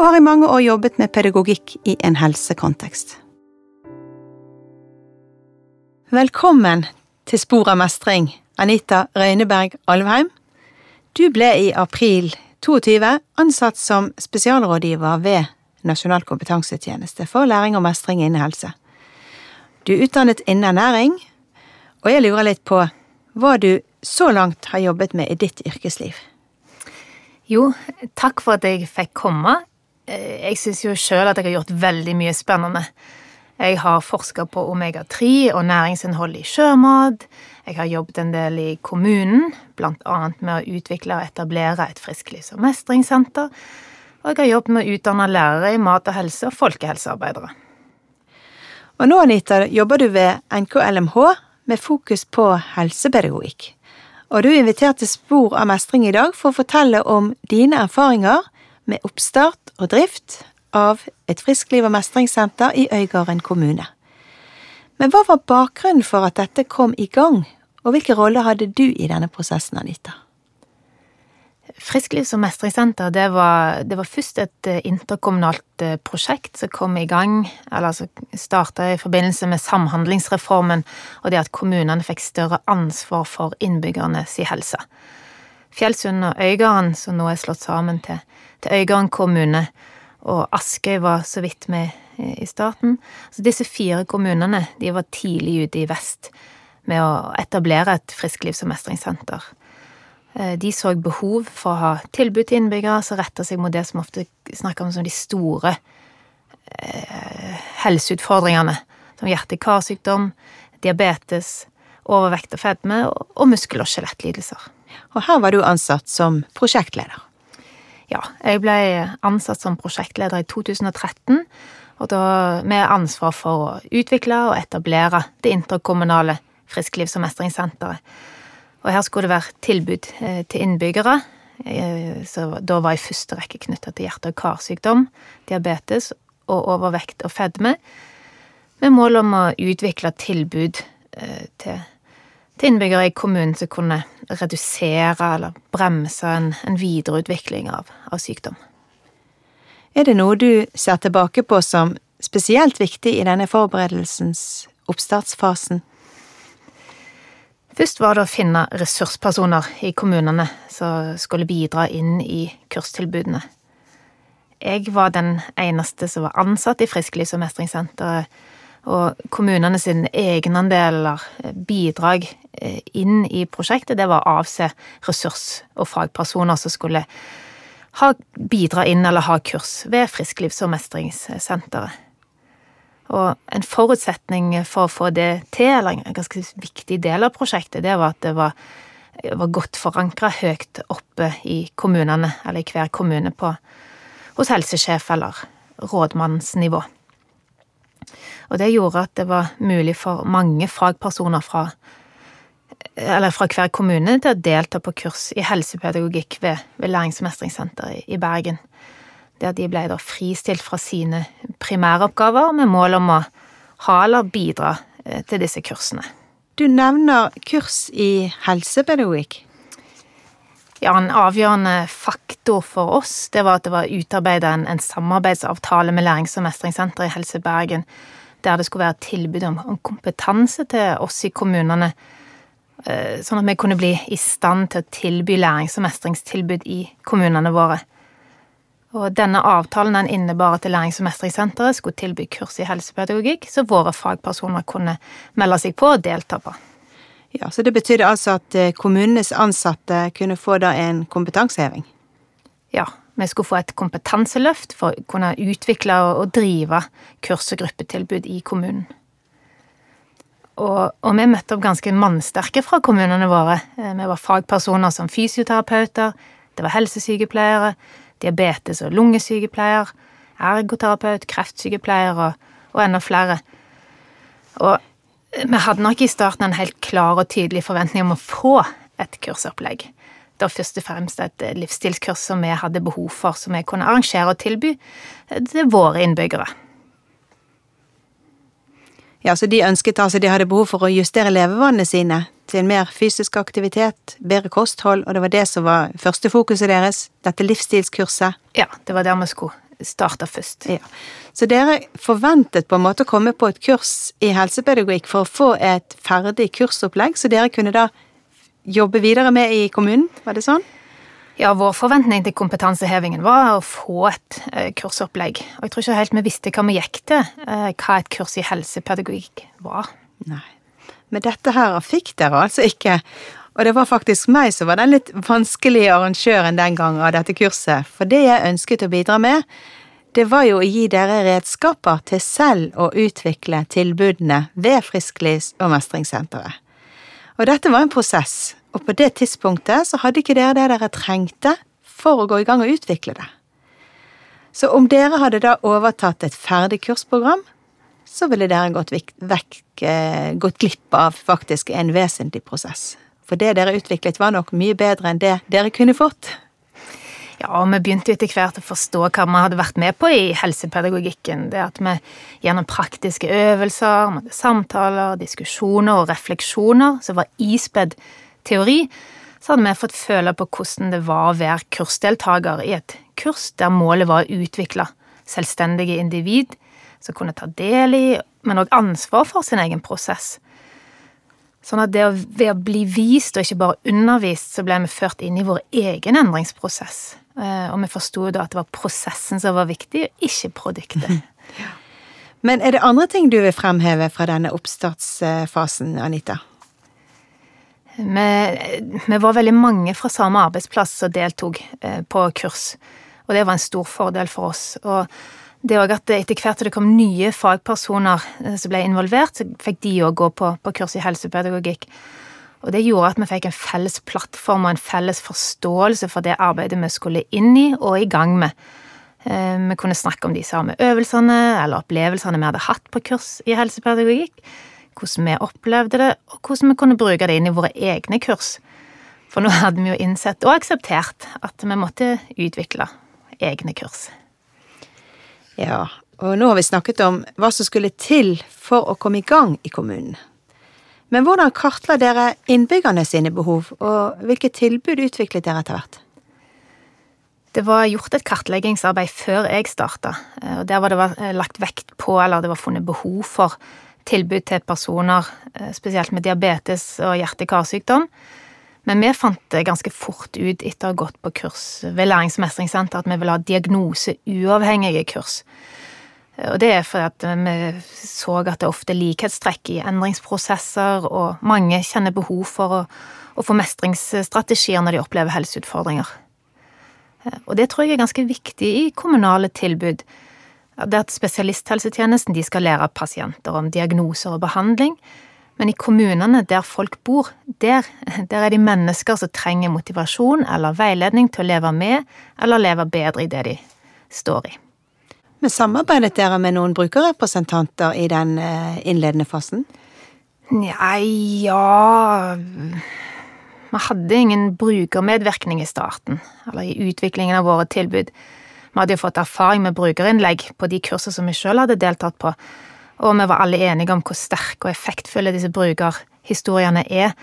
og har i mange år jobbet med pedagogikk i en helsekontekst. Velkommen til Spor av mestring, Anita Røyneberg Alvheim. Du ble i april 22 ansatt som spesialrådgiver ved Nasjonal kompetansetjeneste for læring og mestring innen helse. Du er utdannet innen ernæring, og jeg lurer litt på hva du så langt har jobbet med i ditt yrkesliv. Jo, takk for at jeg fikk komme. Eh, jeg syns jo sjøl at jeg har gjort veldig mye spennende. Jeg har forska på omega-3 og næringsinnhold i sjømat. Jeg har jobbet en del i kommunen, annet med å utvikle og etablere et frisklivs- og mestringssenter. Og jeg har jobbet med å utdanne lærere i mat og helse og folkehelsearbeidere. Og nå, Anita, jobber du ved NKLMH med fokus på helsepedagogikk. Og du er invitert til Spor av mestring i dag for å fortelle om dine erfaringer med oppstart og drift av et friskliv- og mestringssenter i Øygarden kommune. Men hva var bakgrunnen for at dette kom i gang, og hvilken rolle hadde du i denne prosessen, Anita? Frisklivs- og mestringssenter det var, det var, først et eh, interkommunalt eh, prosjekt som kom i gang, eller som starta i forbindelse med Samhandlingsreformen og det at kommunene fikk større ansvar for innbyggernes helse. Fjellsund og Øygarden, som nå er slått sammen til, til Øygarden kommune, og Askøy var så vidt med i starten. Så disse fire kommunene de var tidlig ute i vest med å etablere et frisklivs- og mestringssenter. Eh, de så behov for å ha tilbud til innbyggere som retta seg mot det som ofte snakker om som de store eh, helseutfordringene, som hjerte-karsykdom, diabetes, overvekt og fedme og muskel- og skjelettlidelser. Og her var du ansatt som prosjektleder. Ja, jeg ble ansatt som prosjektleder i 2013, og da med ansvar for å utvikle og etablere det interkommunale frisklivs- og mestringssenteret. Og her skulle det være tilbud eh, til innbyggere, eh, så da var i første rekke knytta til hjerte- og karsykdom, diabetes og overvekt og fedme, med mål om å utvikle tilbud til til til innbyggere i kommunen som kunne redusere eller bremse en, en videreutvikling av, av, sykdom. Er det noe du ser tilbake på som spesielt viktig i denne forberedelsens oppstartsfasen? Først var det å finne ressurspersoner i kommunene som skulle bidra inn i kurstilbudene. Jeg var den eneste som var ansatt i Frisklivs- og mestringssenteret og kommunene sine egenandeler, eh, bidrag eh, inn i prosjektet, det var å avse ressurs- og fagpersoner som skulle ha, bidra inn eller ha kurs ved Frisklivs- og mestringssenteret. Og en forutsetning for å få det til, eller en ganske viktig del av prosjektet, det var at det var, var godt forankra høyt oppe i kommunene, eller i hver kommune på, hos helsesjef eller rådmannsnivå. Og det gjorde at det var mulig for mange fagpersoner fra, eller fra hver kommune til å delta på kurs i helsepedagogikk ved, ved Læringsmestringssenteret i, i Bergen. Der de ble da fristilt fra sine primæroppgaver med mål om å ha eller bidra eh, til disse kursene. Du nevner kurs i helsepedagogikk. Ja, En avgjørende faktor for oss det var at det var utarbeida en, en, samarbeidsavtale med Lærings- og mestringssenteret i Helse Bergen der det skulle være tilbud om, om kompetanse til oss i kommunene, eh, sånn at vi kunne bli i stand til å tilby lærings- og mestringstilbud i kommunene våre. Og denne avtalen den innebar at Lærings- og mestringssenteret skulle tilby kurs i helsepedagogikk, så våre fagpersoner kunne melde seg på og delta på. Ja, Så det betydde altså at eh, kommunenes ansatte kunne få da en kompetanseheving? Ja, vi skulle få et kompetanseløft for å kunne utvikle og drive kurs- og gruppetilbud i kommunen. Og, og, vi møtte opp ganske mannsterke fra kommunene våre. Eh, vi var fagpersoner som fysioterapeuter, det var helsesykepleiere, diabetes- og lungesykepleier, ergoterapeut, kreftsykepleier og, og enda flere. Og vi hadde nok i starten en helt klar og tydelig forventning om å få et kursopplegg. Det først og fremst et livsstilskurs som vi hadde behov for, som vi kunne arrangere og tilby til våre innbyggere. Ja, så de ønsket altså de hadde behov for å justere levevanene sine til en mer fysisk aktivitet, bedre kosthold, og det var det som var første fokuset deres, dette livsstilskurset. Ja, det var der vi skulle starte først. Ja. Så dere forventet på en måte å komme på et kurs i helsepedagogikk for å få et ferdig kursopplegg, så dere kunne da jobbe videre med i kommunen, var det sånn? Ja, vår forventning til kompetansehevingen var å få et eh, kursopplegg. Og jeg tror ikke helt vi visste hva vi gikk til, eh, hva et kurs i helsepedagogikk var. Nei. Men dette her fikk dere altså ikke. Og det var faktisk meg som var den litt vanskelige arrangøren den gang av dette kurset. For det jeg ønsket å bidra med, det var jo å gi dere redskaper til selv å utvikle tilbudene ved Frisklivs- og Mestringssenteret. Og dette var en prosess, og på det tidspunktet så hadde ikke dere det dere trengte for å gå i gang og utvikle det. Så om dere hadde da overtatt et ferdig kursprogram, så ville dere gått, vekk, eh, gått glipp av faktisk en vesentlig prosess. For det dere utviklet var nok mye bedre enn det dere kunne fått. Ja, og vi begynte etter hvert å forstå hva vi hadde vært med på i helsepedagogikken. Det at vi gjennom praktiske øvelser, samtaler, diskusjoner og refleksjoner som var ispedd teori, så hadde vi fått føle på hvordan det var å være kursdeltaker i et kurs der målet var å utvikle selvstendige individ som kunne ta del i, men òg ansvar for sin egen prosess. Sånn at det å, ved å bli vist og ikke bare undervist, så ble vi ført inn i vår egen endringsprosess. Eh, og vi forsto da at det var prosessen som var viktig, og ikke produktet. Men er det andre ting du vil fremheve fra denne oppstartsfasen, Anita? Vi, vi var veldig mange fra samme arbeidsplass som deltok eh, på kurs, og det var en stor fordel for oss. Og det òg at etter hvert som det kom nye fagpersoner eh, som ble involvert, så fikk de òg gå på, på kurs i helsepedagogikk. Og det gjorde at vi fikk en felles plattform og en felles forståelse for det arbeidet vi skulle inn i og i gang med. Eh, vi kunne snakke om de samme øvelsene eller opplevelsene vi hadde hatt på kurs i helsepedagogikk, hvordan vi opplevde det, og hvordan vi kunne bruke det inn i våre egne kurs. For nå hadde vi jo innsett og akseptert at vi måtte utvikle egne kurs. Ja, og nå har vi snakket om hva som skulle til for å komme i gang i kommunen. Men hvordan kartla dere innbyggerne sine behov, og hvilke tilbud utviklet dere etter hvert? Det var gjort et kartleggingsarbeid før jeg starta, og der var det eh, lagt vekt på, eller det var funnet behov for, tilbud til personer, eh, spesielt med diabetes og hjerte-karsykdom. Men vi fant det ganske fort ut etter å ha gått på kurs ved Læringsmestringssenter at vi ville ha diagnoseuavhengige kurs. Og det er fordi vi så at det er ofte likhetstrekk i endringsprosesser, og mange kjenner behov for å, å få mestringsstrategier når de opplever helseutfordringer. Og det tror jeg er ganske viktig i kommunale tilbud. Det at spesialisthelsetjenesten de skal lære pasienter om diagnoser og behandling, men i kommunene der folk bor, der, der er de mennesker som trenger motivasjon eller veiledning til å leve med eller leve bedre i det de står i. Men samarbeidet dere med noen brukerrepresentanter i den eh, innledende fasen? Nei, ja Vi hadde ingen brukermedvirkning i starten, eller i utviklingen av våre tilbud. Vi hadde jo fått erfaring med brukerinnlegg på de kursene som vi sjøl hadde deltatt på, og vi var alle enige om hvor sterke og effektfulle disse brukerhistoriene er,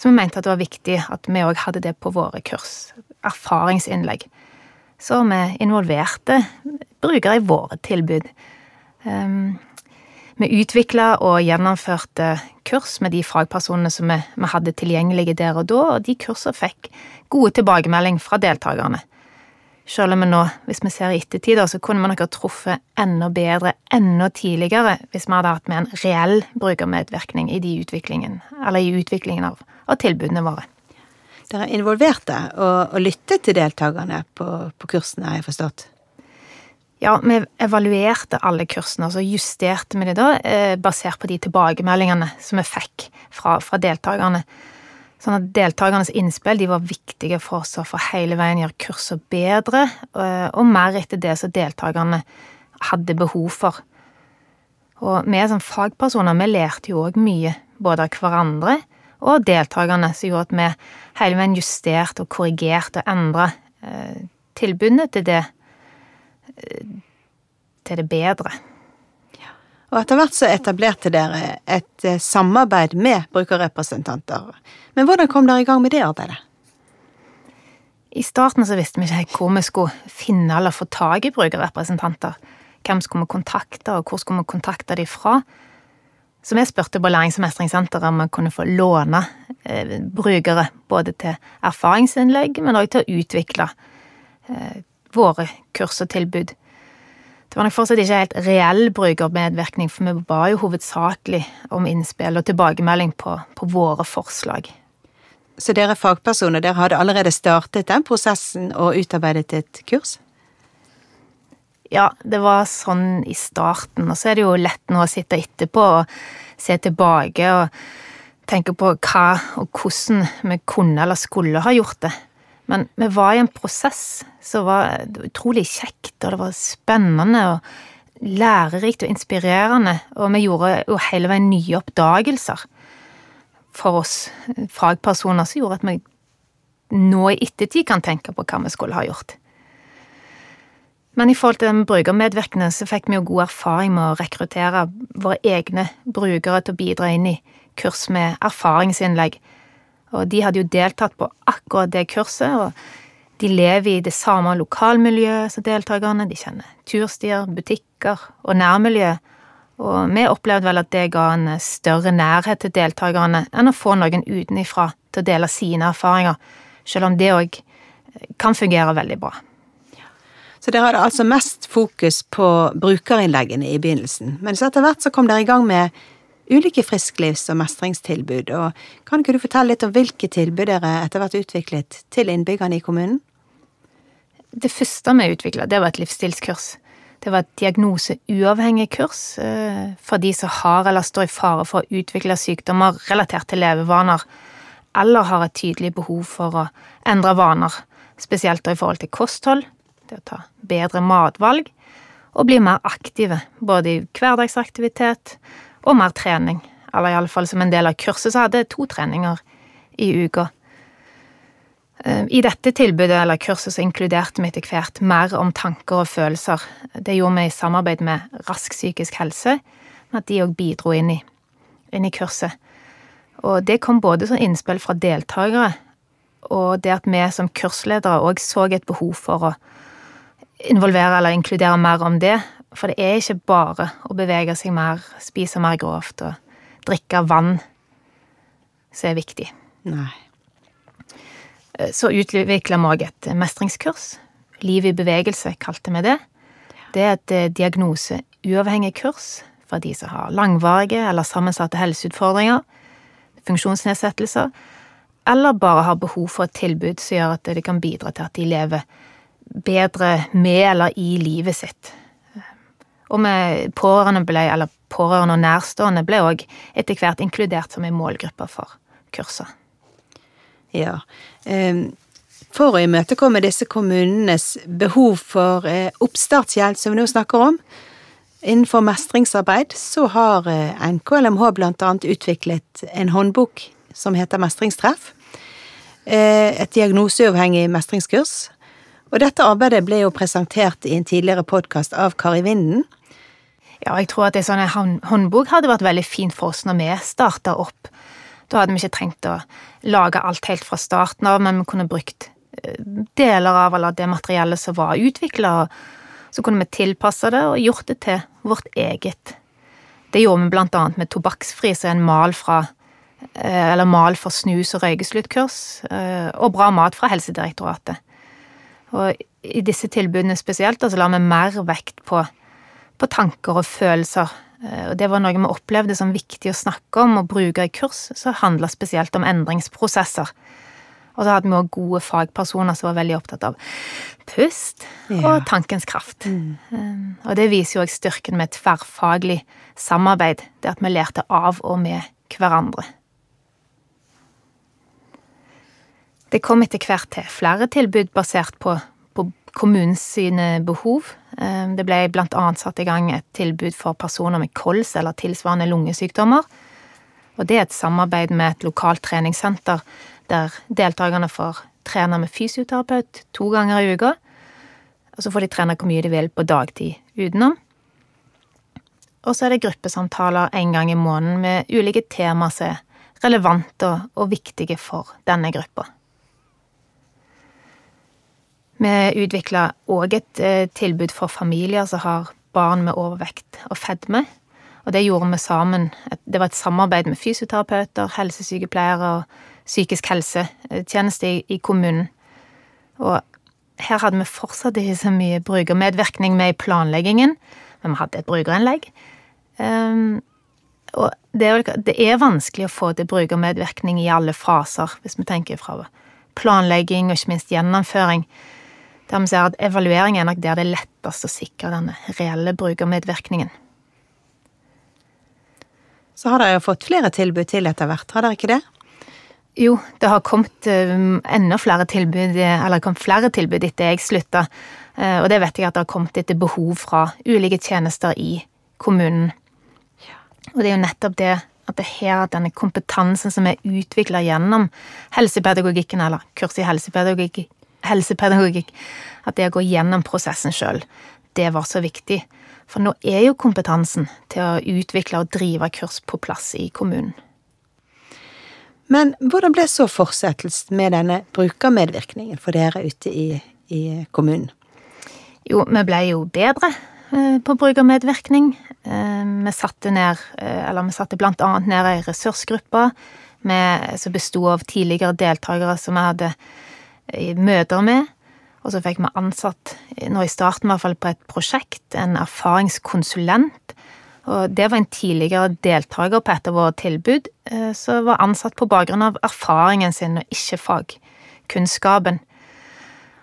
så vi mente at det var viktig at vi òg hadde det på våre kurs. Erfaringsinnlegg. Så vi involverte brukere i våre tilbud. Um, vi utvikla og gjennomførte kurs med de fagpersonene som vi, hadde tilgjengelige der og da, og de kursene fikk gode tilbakemelding fra deltakerne. Selv om vi nå, hvis vi ser i ettertid, så kunne vi nok ha truffet enda bedre enda tidligere hvis vi hadde hatt med en reell brukermedvirkning i, utviklingen, i utviklingen av, av tilbudene våre. Dere er involverte og, og lyttet til deltakerne på, på kursene, har jeg forstått? Ja, vi evaluerte alle kursene, og så justerte vi det da, eh, basert på de tilbakemeldingene som vi fikk fra, fra deltakerne. Sånn at deltakernes innspill de var viktige for oss å få hele veien gjøre kurset bedre, eh, og mer etter det som deltakerne hadde behov for. Og vi som fagpersoner, vi lærte jo òg mye, både av hverandre og deltakerne, som gjorde at vi hele veien justerte og korrigerte og endra eh, tilbudene til det eh, til det bedre. Og etter hvert så etablerte dere et eh, samarbeid med brukerrepresentanter. Men hvordan kom dere i gang med det arbeidet? I starten så visste vi ikke hvor vi skulle finne eller få tak i brukerrepresentanter. Hvem skulle vi kontakte, og hvor skulle vi kontakte dem fra? Så vi spurte på Lærings- og mestringssenteret om vi kunne få låne eh, brukere, både til erfaringsinnlegg, men også til å utvikle eh, våre kurs og tilbud. Det var nok fortsatt ikke helt reell brukermedvirkning, for vi ba jo hovedsakelig om innspill og tilbakemelding på, på, våre forslag. Så dere fagpersoner, dere hadde allerede startet den prosessen og utarbeidet et kurs? Ja, det var sånn i starten, og så er det jo lett nå å sitte etterpå og se tilbake og tenke på hva og hvordan vi kunne eller skulle ha gjort det. Men vi var i en prosess som var utrolig kjekt, og det var spennende og lærerikt og inspirerende, og vi gjorde jo hele veien nye oppdagelser for oss fagpersoner som gjorde at vi nå i ettertid kan tenke på hva vi skulle ha gjort. Men i forhold til den brukermedvirkende så fikk vi jo god erfaring med å rekruttere våre egne brukere til å bidra inn i kurs med erfaringsinnlegg og de hadde jo deltatt på akkurat det kurset, og de lever i det samme lokalmiljøet som deltakerne. De kjenner turstier, butikker og nærmiljø. Og vi opplevde vel at det ga en større nærhet til deltakerne enn å få noen utenifra til å dele sine erfaringer, selv om det òg kan fungere veldig bra. Så dere hadde altså mest fokus på brukerinnleggene i begynnelsen, Men så etter hvert så kom dere i gang med ulike frisklivs- og mestringstilbud, og kan ikke du fortelle litt om hvilke tilbud dere etter hvert utviklet til innbyggerne i kommunen? Det første vi utvikla, det var et livsstilskurs. Det var et diagnoseuavhengig kurs eh, for de som har eller står i fare for å utvikle sykdommer relatert til levevaner, eller har et tydelig behov for å endre vaner, spesielt i forhold til kosthold, det å ta bedre matvalg, og bli mer aktive, både i hverdagsaktivitet og mer trening. Eller iallfall som en del av kurset så hadde jeg to treninger i uka. Eh, I dette tilbudet eller kurset så inkluderte vi etter hvert mer om tanker og følelser. Det gjorde vi i samarbeid med Rask psykisk helse, med at de òg bidro inn i, inn i, kurset. Og det kom både som innspill fra deltakere, og det at vi som kursledere òg så et behov for å involvere eller inkludere mer om det, for det er ikke bare å bevege seg mer, spise mer grovt og drikke vann som er viktig. Nei. Eh, så utvikla vi òg et mestringskurs. Liv i bevegelse kalte vi det. Det er et eh, diagnoseuavhengig kurs for de som har langvarige eller sammensatte helseutfordringer, funksjonsnedsettelser, eller bare har behov for et tilbud som gjør at det kan bidra til at de lever bedre med eller i livet sitt. Og med pårørende ble, eller pårørende og nærstående ble òg etter hvert inkludert som en målgruppe for kurset. Ja. Ehm, for å imøtekomme disse kommunenes behov for eh, oppstartshjelp, som vi nå snakker om, innenfor mestringsarbeid, så har eh, NKLMH annet utviklet en håndbok som heter Mestringstreff. Eh, et diagnoseuavhengig mestringskurs. Og dette arbeidet ble jo presentert i en tidligere podkast av Kari Vinden. Ja, jeg tror at en sånn håndbok hadde vært veldig fint for oss når vi starta opp. Da hadde vi ikke trengt å lage alt helt fra starten av, men vi kunne brukt eh, deler av eller det materiellet som var utvikla, så kunne vi tilpasse det og gjort det til vårt eget. Det gjorde vi blant annet med Tobakksfri, som er en mal fra eh, eller mal for snus- og røykesluttkurs, eh, og Bra mat fra Helsedirektoratet. Og i disse tilbudene spesielt, altså la vi mer vekt på på tanker og følelser. Eh, og det var noe vi opplevde som viktig å snakke om og bruke i kurs, som handla spesielt om endringsprosesser. Og så hadde vi òg gode fagpersoner som var veldig opptatt av pust ja. og tankens kraft. Mm. Eh, og det viser jo òg styrken med tverrfaglig samarbeid, det at vi lærte av og med hverandre. Det kom etter hvert til flere tilbud basert på, på kommunens behov. Eh, det ble blant annet satt i gang et tilbud for personer med kols eller tilsvarende lungesykdommer. Og det er et samarbeid med et lokalt treningssenter der deltakerne får trene med fysioterapeut to ganger i uka. Og så får de trene hvor mye de vil på dagtid utenom. Og så er det gruppesamtaler en gang i måneden med ulike temaer som er relevante og viktige for denne gruppa. Vi utvikla òg et eh, tilbud for familier som har barn med overvekt og fedme. Og det gjorde vi sammen. Det var et samarbeid med fysioterapeuter, helsesykepleiere og psykisk helsetjeneste i, kommunen. Og her hadde vi fortsatt ikke så mye brukermedvirkning med i planleggingen, men vi hadde et brukerinnlegg. Um, og det er, det er, vanskelig å få til brukermedvirkning i alle faser, hvis vi tenker fra planlegging og ikke minst gjennomføring. Der vi ser at evaluering er nok der det er lettest å sikre denne reelle brukermedvirkningen. Så har dere jo fått flere tilbud til etter hvert, har dere ikke det? Jo, det har kommet um, enda flere tilbud, eller kommet flere tilbud etter jeg slutta. Uh, og det vet jeg at det har kommet etter behov fra ulike tjenester i kommunen. Og det er jo nettopp det at det er her at denne kompetansen som er utvikla gjennom helsepedagogikken, eller kurs i helsepedagogikk, helsepedagogikk, at det å gå gjennom prosessen sjøl, det var så viktig. For nå er jo kompetansen til å utvikle og drive kurs på plass i kommunen. Men hvordan ble så fortsettelsen med denne brukermedvirkningen for dere ute i, i kommunen? Jo, vi ble jo bedre eh, på brukermedvirkning. Eh, vi satte ned, eh, eller vi satte blant annet ned ei ressursgruppe som besto av tidligere deltakere som vi hadde møter med. Og så fikk vi ansatt, nå i starten i hvert fall, på et prosjekt, en erfaringskonsulent og det var en tidligere deltaker på et av våre tilbud, eh, som var ansatt på bakgrunn av erfaringen sin og ikke fagkunnskapen.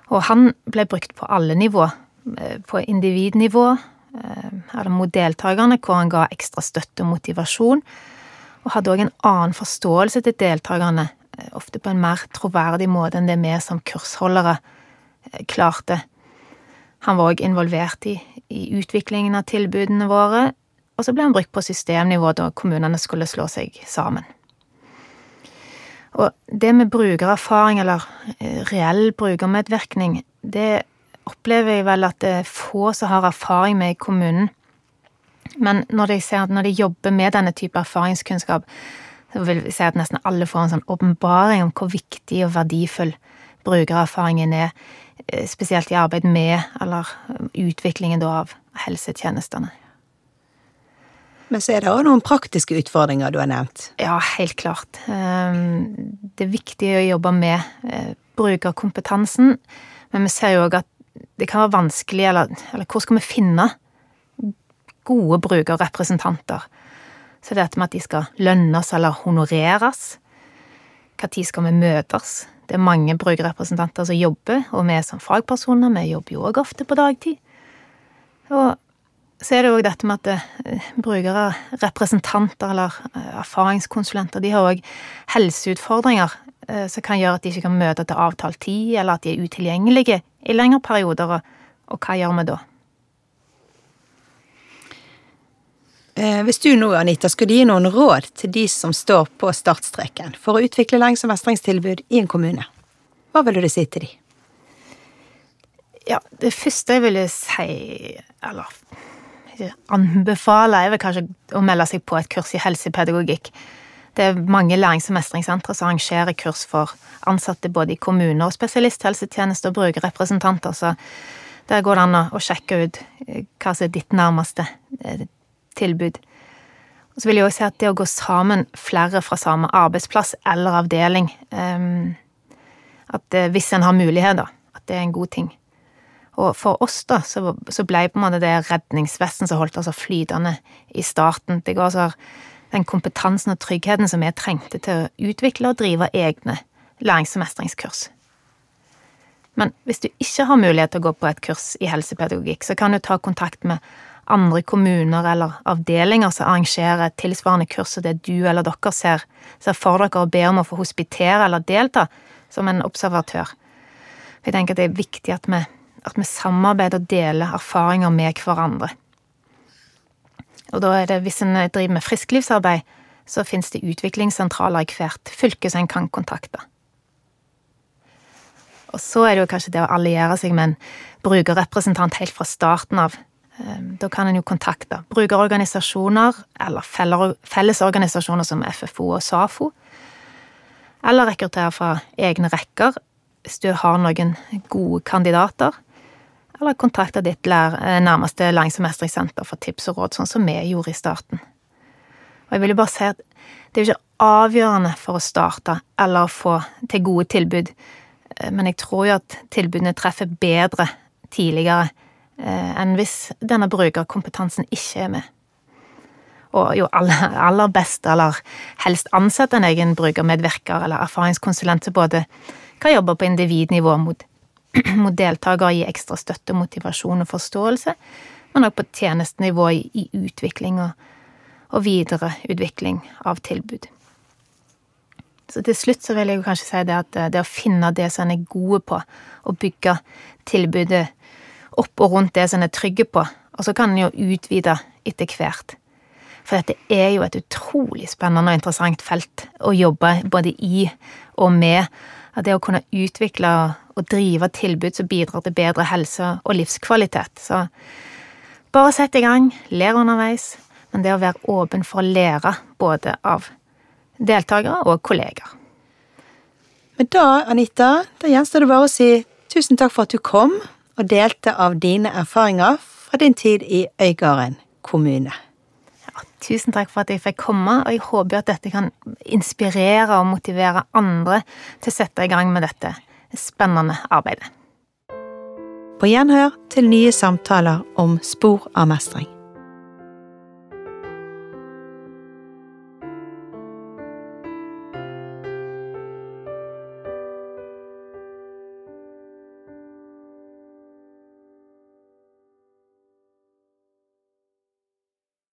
Og han ble brukt på alle nivå. Eh, på individnivå, eh, eller mot deltakerne, hvor han ga ekstra støtte og motivasjon. Og hadde òg en annen forståelse til deltakerne, ofte på en mer troverdig måte enn det vi som kursholdere klarte. Han var òg involvert i, i utviklingen av tilbudene våre, og så ble han brukt på systemnivå da kommunene skulle slå seg sammen. Og det med brukererfaring, eller eh, reell brukermedvirkning, det opplever jeg vel at det er få som har erfaring med i kommunen. Men når de ser at når de jobber med denne type erfaringskunnskap, så vil vi si at nesten alle får en sånn åpenbaring om hvor viktig og verdifull brukererfaringen er, eh, spesielt i arbeid med, eller utviklingen da av helsetjenestene. Men så er det òg noen praktiske utfordringer du har nevnt? Ja, helt klart. Ehm, det er viktig å jobbe med eh, brukerkompetansen, men vi ser jo òg at det kan være vanskelig, eller, eller hvor skal vi finne gode brukerrepresentanter? Så med at de skal lønnes eller honoreres. Når skal vi møtes? Det er mange brukerrepresentanter som jobber, og vi som fagpersoner, vi jobber jo òg ofte på dagtid. Og så er det òg dette med at eh, brukere, representanter eller eh, erfaringskonsulenter, de har òg helseutfordringer eh, som kan gjøre at de ikke kan møte til avtalt tid, eller at de er utilgjengelige i lengre perioder. Og hva gjør vi da? Hvis du nå, Anita, skulle gi noen råd til de som står på startstreken for å utvikle lærings- og mestringstilbud i en kommune, hva ville du si til de? Ja, det første jeg ville si, eller anbefaler, er vel kanskje å melde seg på et kurs i helsepedagogikk. Det er mange lærings- og mestringssentre som arrangerer kurs for ansatte både i kommuner og spesialisthelsetjeneste og brukerrepresentanter, så der går det an å sjekke ut eh, hva som er ditt nærmeste eh, tilbud. Og så vil jeg også si at det å gå sammen flere fra samme arbeidsplass eller avdeling eh, At hvis en har muligheter, at det er en god ting. Og for oss, da, så, så ble på en måte det redningsvesten som holdt oss flytende i starten. Det går altså den kompetansen og tryggheten som vi trengte til å utvikle og drive egne lærings- og mestringskurs. Men hvis du ikke har mulighet til å gå på et kurs i helsepedagogikk, så kan du ta kontakt med andre kommuner eller avdelinger som arrangerer tilsvarende kurs som det du eller dere ser, ser for dere og ber om å få hospitere eller delta som en observatør. Jeg tenker at det er viktig at vi at vi samarbeider og deler erfaringer med hverandre. Og da er det, hvis en driver med frisklivsarbeid, så finnes det utviklingssentraler i hvert fylke som en kan kontakte. Og så er det jo kanskje det å alliere seg med en brukerrepresentant helt fra starten av. Ehm, da kan en jo kontakte brukerorganisasjoner eller fellesorganisasjoner som FFO og SAFO. Eller rekruttere fra egne rekker hvis du har noen gode kandidater. Eller kontakte ditt eh, nærmeste læringsmestringssenter for tips og råd, sånn som vi gjorde i starten. Og jeg vil jo bare si at det er jo ikke avgjørende for å starte eller få til gode tilbud, eh, men jeg tror jo at tilbudene treffer bedre tidligere enn hvis denne brukerkompetansen ikke er med. Og jo aller, aller best, eller helst ansette en egen brukermedvirker eller erfaringskonsulent som både kan jobbe på individnivå mot, mot deltaker, gi ekstra støtte, motivasjon og forståelse, men også på tjenestenivå i, i utvikling og og videreutvikling av tilbud. Så til slutt så vil jeg jo kanskje si det at eh, det å finne det som en er gode på, og bygge tilbudet opp og rundt det som en er trygge på, og så kan en jo utvide etter hvert. For dette er jo et utrolig spennende og interessant felt å jobbe både i og med. At det å kunne utvikle og drive tilbud som bidrar til bedre helse og livskvalitet. Så bare sett i gang, ler underveis, men det å være åpen for å lære både av deltakere og kolleger. Men da, Anita, da gjenstår det bare å si tusen takk for at du kom og delte av dine erfaringer fra din tid i Øygarden kommune. Ja, tusen takk for at jeg fikk komme, og jeg håper at dette kan inspirere og motivere andre til å sette i gang med dette spennende arbeidet. På gjenhør til nye samtaler om spor av mestring.